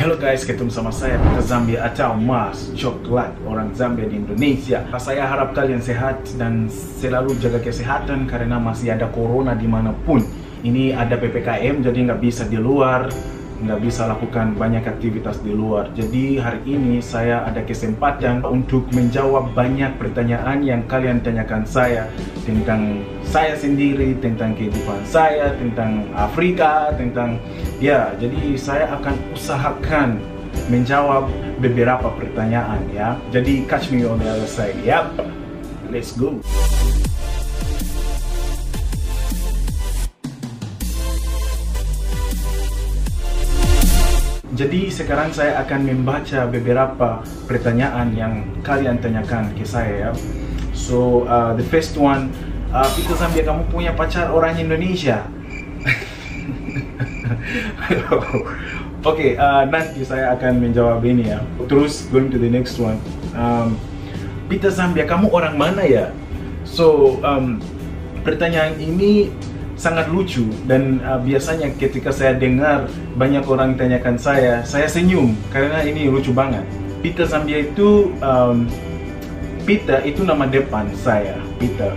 Hello guys, ketemu sama saya Peter Zambia atau Mas Coklat orang Zambia di Indonesia. Saya harap kalian sehat dan selalu jaga kesehatan karena masih ada corona di mana pun. Ini ada PPKM jadi nggak bisa di luar, nggak bisa lakukan banyak aktivitas di luar. Jadi hari ini saya ada kesempatan untuk menjawab banyak pertanyaan yang kalian tanyakan saya tentang saya sendiri, tentang kehidupan saya, tentang Afrika, tentang ya. Jadi saya akan usahakan menjawab beberapa pertanyaan ya. Jadi catch me on the other side ya. Let's go. Jadi sekarang saya akan membaca beberapa pertanyaan yang kalian tanyakan ke saya ya. So uh, the first one, uh, Peter Zambia kamu punya pacar orang Indonesia? Oke, okay, uh, nanti saya akan menjawab ini ya. Terus going to the next one. Um, Peter Zambia kamu orang mana ya? So um, pertanyaan ini sangat lucu dan uh, biasanya ketika saya dengar banyak orang tanyakan saya, saya senyum karena ini lucu banget. Peter Zambia itu um, Peter itu nama depan saya, Peter.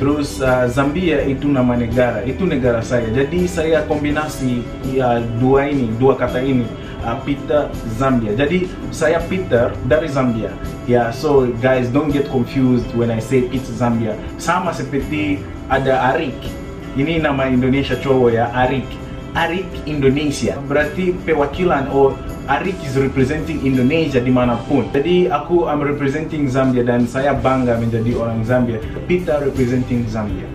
Terus uh, Zambia itu nama negara, itu negara saya. Jadi saya kombinasi ya dua ini, dua kata ini, uh, Peter Zambia. Jadi saya Peter dari Zambia. Ya, yeah, so guys don't get confused when I say Peter Zambia. Sama seperti ada Arik ini nama Indonesia cowok ya Arik. Arik Indonesia. Berarti perwakilan oh Arik is representing Indonesia di mana pun. Jadi aku am representing Zambia dan saya bangga menjadi orang Zambia. Peter representing Zambia.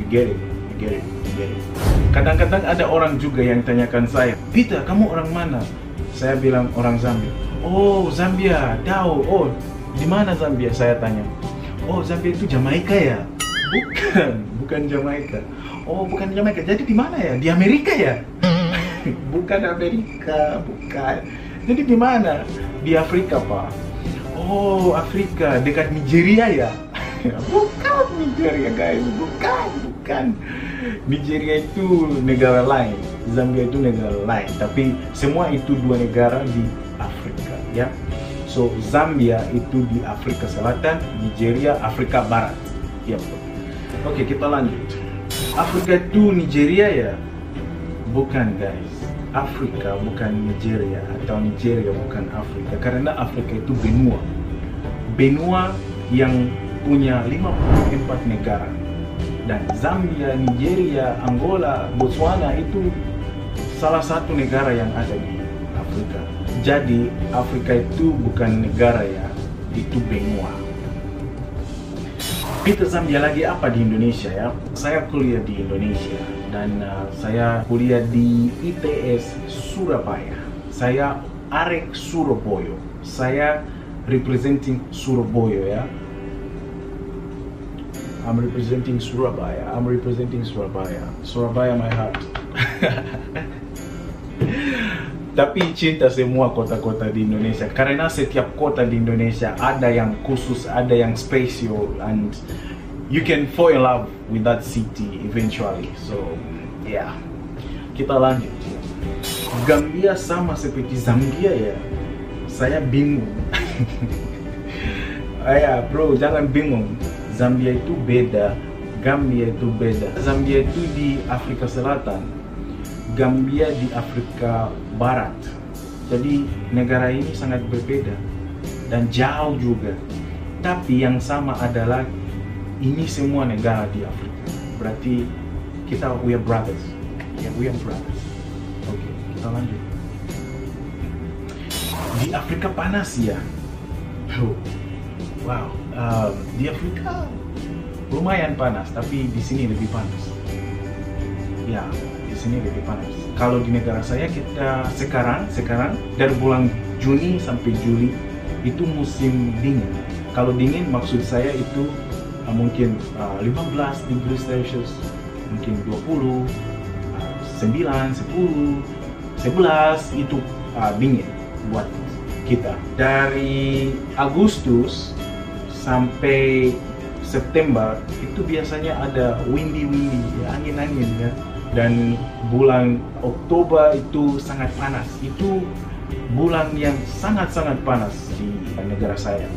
You get it? You get it? You get it? Kadang-kadang ada orang juga yang tanyakan saya Peter kamu orang mana? Saya bilang orang Zambia. Oh Zambia tahu oh di mana Zambia? Saya tanya. Oh Zambia itu Jamaika ya bukan bukan Jamaika. Oh bukan Jamaika. Jadi di mana ya? Di Amerika ya? Bukan Amerika bukan. Jadi di mana? Di Afrika pak. Oh Afrika. Dekat Nigeria ya? Bukan Nigeria guys. Bukan bukan. Nigeria itu negara lain. Zambia itu negara lain. Tapi semua itu dua negara di Afrika ya. So Zambia itu di Afrika Selatan Nigeria Afrika Barat. Ya oke kita lanjut Afrika itu Nigeria ya? Bukan guys. Afrika bukan Nigeria atau Nigeria bukan Afrika karena Afrika itu benua. Benua yang punya 54 negara. Dan Zambia, Nigeria, Angola, Botswana itu salah satu negara yang ada di Afrika. Jadi Afrika itu bukan negara ya, itu benua. Peter Zambia lagi apa di Indonesia ya? Saya kuliah di Indonesia dan uh, saya kuliah di ITS Surabaya. Saya Arek Surabaya. Saya representing Surabaya ya. I'm representing Surabaya. I'm representing Surabaya. Surabaya my heart. tapi cinta semua kota-kota di Indonesia karena setiap kota di Indonesia ada yang khusus, ada yang special and you can fall in love with that city eventually. So, yeah. Kita lanjut. Gambia sama seperti Zambia ya. Saya bingung. Ayah, bro, jangan bingung. Zambia itu beda, Gambia itu beda. Zambia itu di Afrika Selatan, Gambia di Afrika Barat. Jadi negara ini sangat berbeda dan jauh juga. Tapi yang sama adalah ini semua negara di Afrika. Berarti kita we are brothers. Yeah, we are brothers. Oke, okay, kita lanjut. Di Afrika panas ya. Wow, uh, di Afrika lumayan panas, tapi di sini lebih panas. Ya, sini lebih panas. Kalau di negara saya kita sekarang sekarang dari bulan Juni sampai Juli itu musim dingin. Kalau dingin maksud saya itu uh, mungkin uh, 15 degree Celsius, mungkin 20, uh, 9, 10, 11 itu uh, dingin buat kita. Dari Agustus sampai September itu biasanya ada windy windy angin angin ya dan bulan Oktober itu sangat panas itu bulan yang sangat-sangat panas di negara saya.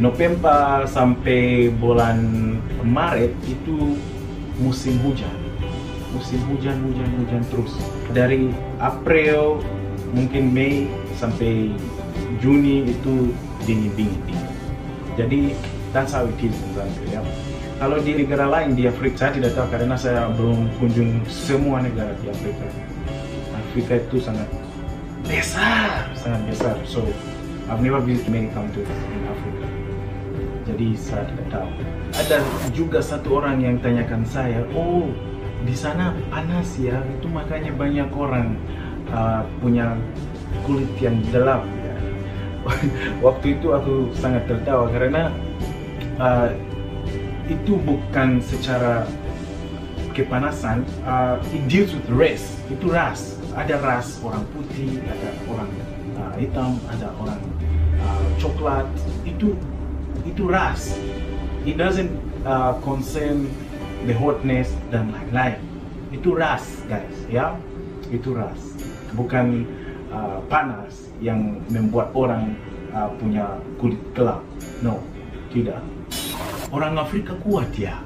November sampai bulan Maret itu musim hujan. Musim hujan, hujan, hujan terus. Dari April, mungkin Mei sampai Juni itu dingin, dingin, dingin. Jadi that's how it is in Zambia. Ya. Kalau di negara lain di Afrika saya tidak tahu karena saya belum kunjung semua negara di Afrika. Afrika itu sangat besar, sangat besar. So I've never visited many countries in Africa. Jadi saya tidak tahu. Ada juga satu orang yang tanyakan saya, oh di sana panas ya, itu makanya banyak orang uh, punya kulit yang gelap ya. Waktu itu aku sangat tertawa karena uh, itu bukan secara kepanasan, uh, it deals with race, itu ras. Ada ras orang putih, ada orang uh, hitam, ada orang uh, coklat, itu itu ras. It doesn't uh, concern the hotness dan lain-lain. Itu ras, guys, ya. Itu ras, bukan uh, panas yang membuat orang uh, punya kulit gelap. No, tidak. Orang Afrika kuat ya.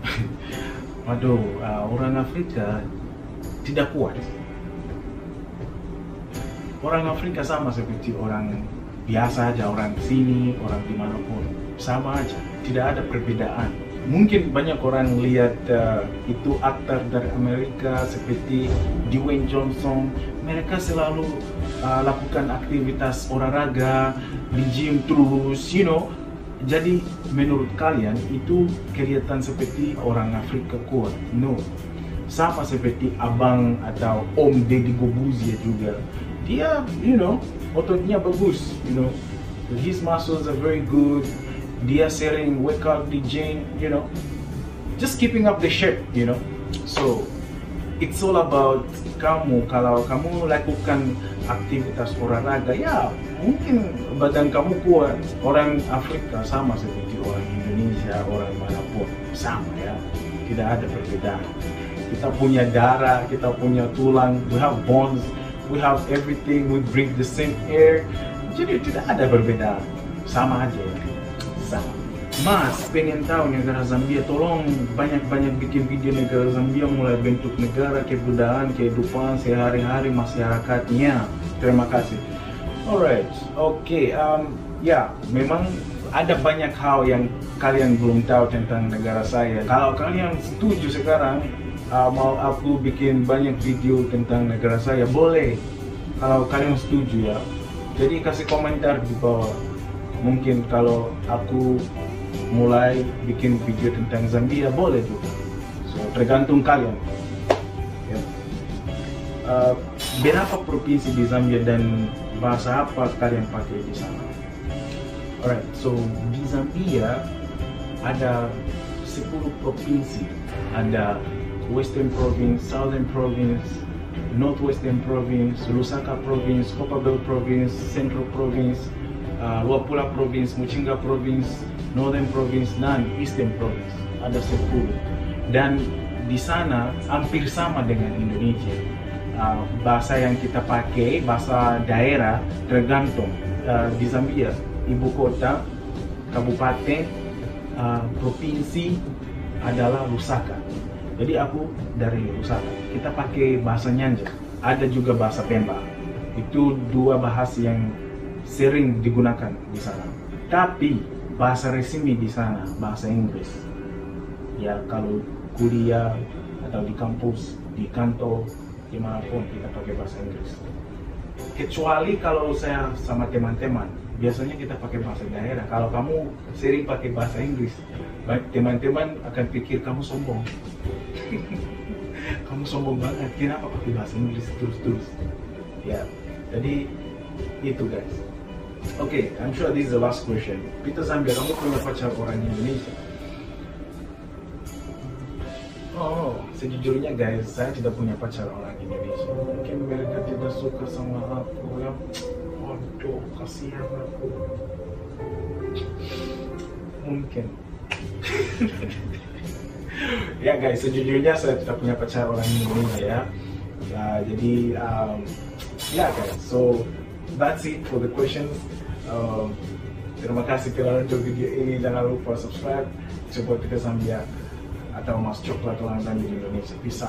Waduh, uh, orang Afrika tidak kuat. Orang Afrika sama seperti orang biasa aja, orang sini, orang di mana pun. Sama aja, tidak ada perbedaan. Mungkin banyak orang lihat uh, itu aktor dari Amerika seperti Dwayne Johnson. Mereka selalu uh, lakukan aktivitas olahraga, di gym terus, you know. Jadi menurut kalian itu kelihatan seperti orang Afrika kuat? No. Sama seperti abang atau om Deddy Gobuzia juga. Dia, you know, ototnya bagus, you know. His muscles are very good. Dia sering workout di gym, you know. Just keeping up the shape, you know. So, it's all about kamu. Kalau kamu lakukan aktivitas olahraga, ya mungkin badan kamu kuat. Orang Afrika sama seperti orang Indonesia, orang mana pun sama ya. Tidak ada perbedaan. Kita punya darah, kita punya tulang, we have bones, we have everything, we breathe the same air. Jadi tidak ada perbedaan. Sama aja ya. Sama. Mas, pengen tahu negara Zambia, tolong banyak-banyak bikin video negara Zambia mulai bentuk negara, kebudayaan, kehidupan sehari-hari masyarakatnya. Terima kasih. Alright, oke, okay, um, ya memang ada banyak hal yang kalian belum tahu tentang negara saya. Kalau kalian setuju sekarang uh, mau aku bikin banyak video tentang negara saya, boleh. Kalau kalian setuju ya. Jadi kasih komentar di bawah. Mungkin kalau aku mulai bikin video tentang Zambia boleh juga. So tergantung kalian. Ya. Uh, berapa provinsi di Zambia dan bahasa apa kalian pakai di sana? Alright, so di Zambia ada 10 provinsi. Ada Western Province, Southern Province, Northwestern Province, Lusaka Province, Copperbelt Province, Central Province, uh, Luapula Province, Muchinga Province, Northern Province, dan Eastern Province. Ada 10. Dan di sana hampir sama dengan Indonesia. Uh, bahasa yang kita pakai, bahasa daerah tergantung. Uh, di Zambia, ibu kota, kabupaten, uh, provinsi adalah Lusaka. Jadi aku dari Lusaka. Kita pakai bahasa Nyanja. Ada juga bahasa Pemba. Itu dua bahasa yang sering digunakan di sana. Tapi bahasa resmi di sana bahasa Inggris. Ya kalau kuliah atau di kampus, di kantor, di mana pun kita pakai bahasa Inggris. Kecuali kalau saya sama teman-teman, biasanya kita pakai bahasa daerah. Kalau kamu sering pakai bahasa Inggris, teman-teman akan pikir kamu sombong. kamu sombong banget, kenapa pakai bahasa Inggris terus-terus? Ya, jadi itu guys. Oke, okay, I'm sure this is the last question. Peter Zambia, kamu punya pacar orang Indonesia? Oh, sejujurnya guys, saya tidak punya pacar orang Indonesia. Mungkin mereka tidak suka sama aku ya. Waduh, kasihan aku. Mungkin. ya guys, sejujurnya saya tidak punya pacar orang Indonesia ya. ya jadi um, yeah guys, so that's it for the questions. Um, terima kasih telah nonton video ini. Jangan lupa subscribe. Coba kita sambil atau mas coklat langgan di Indonesia bisa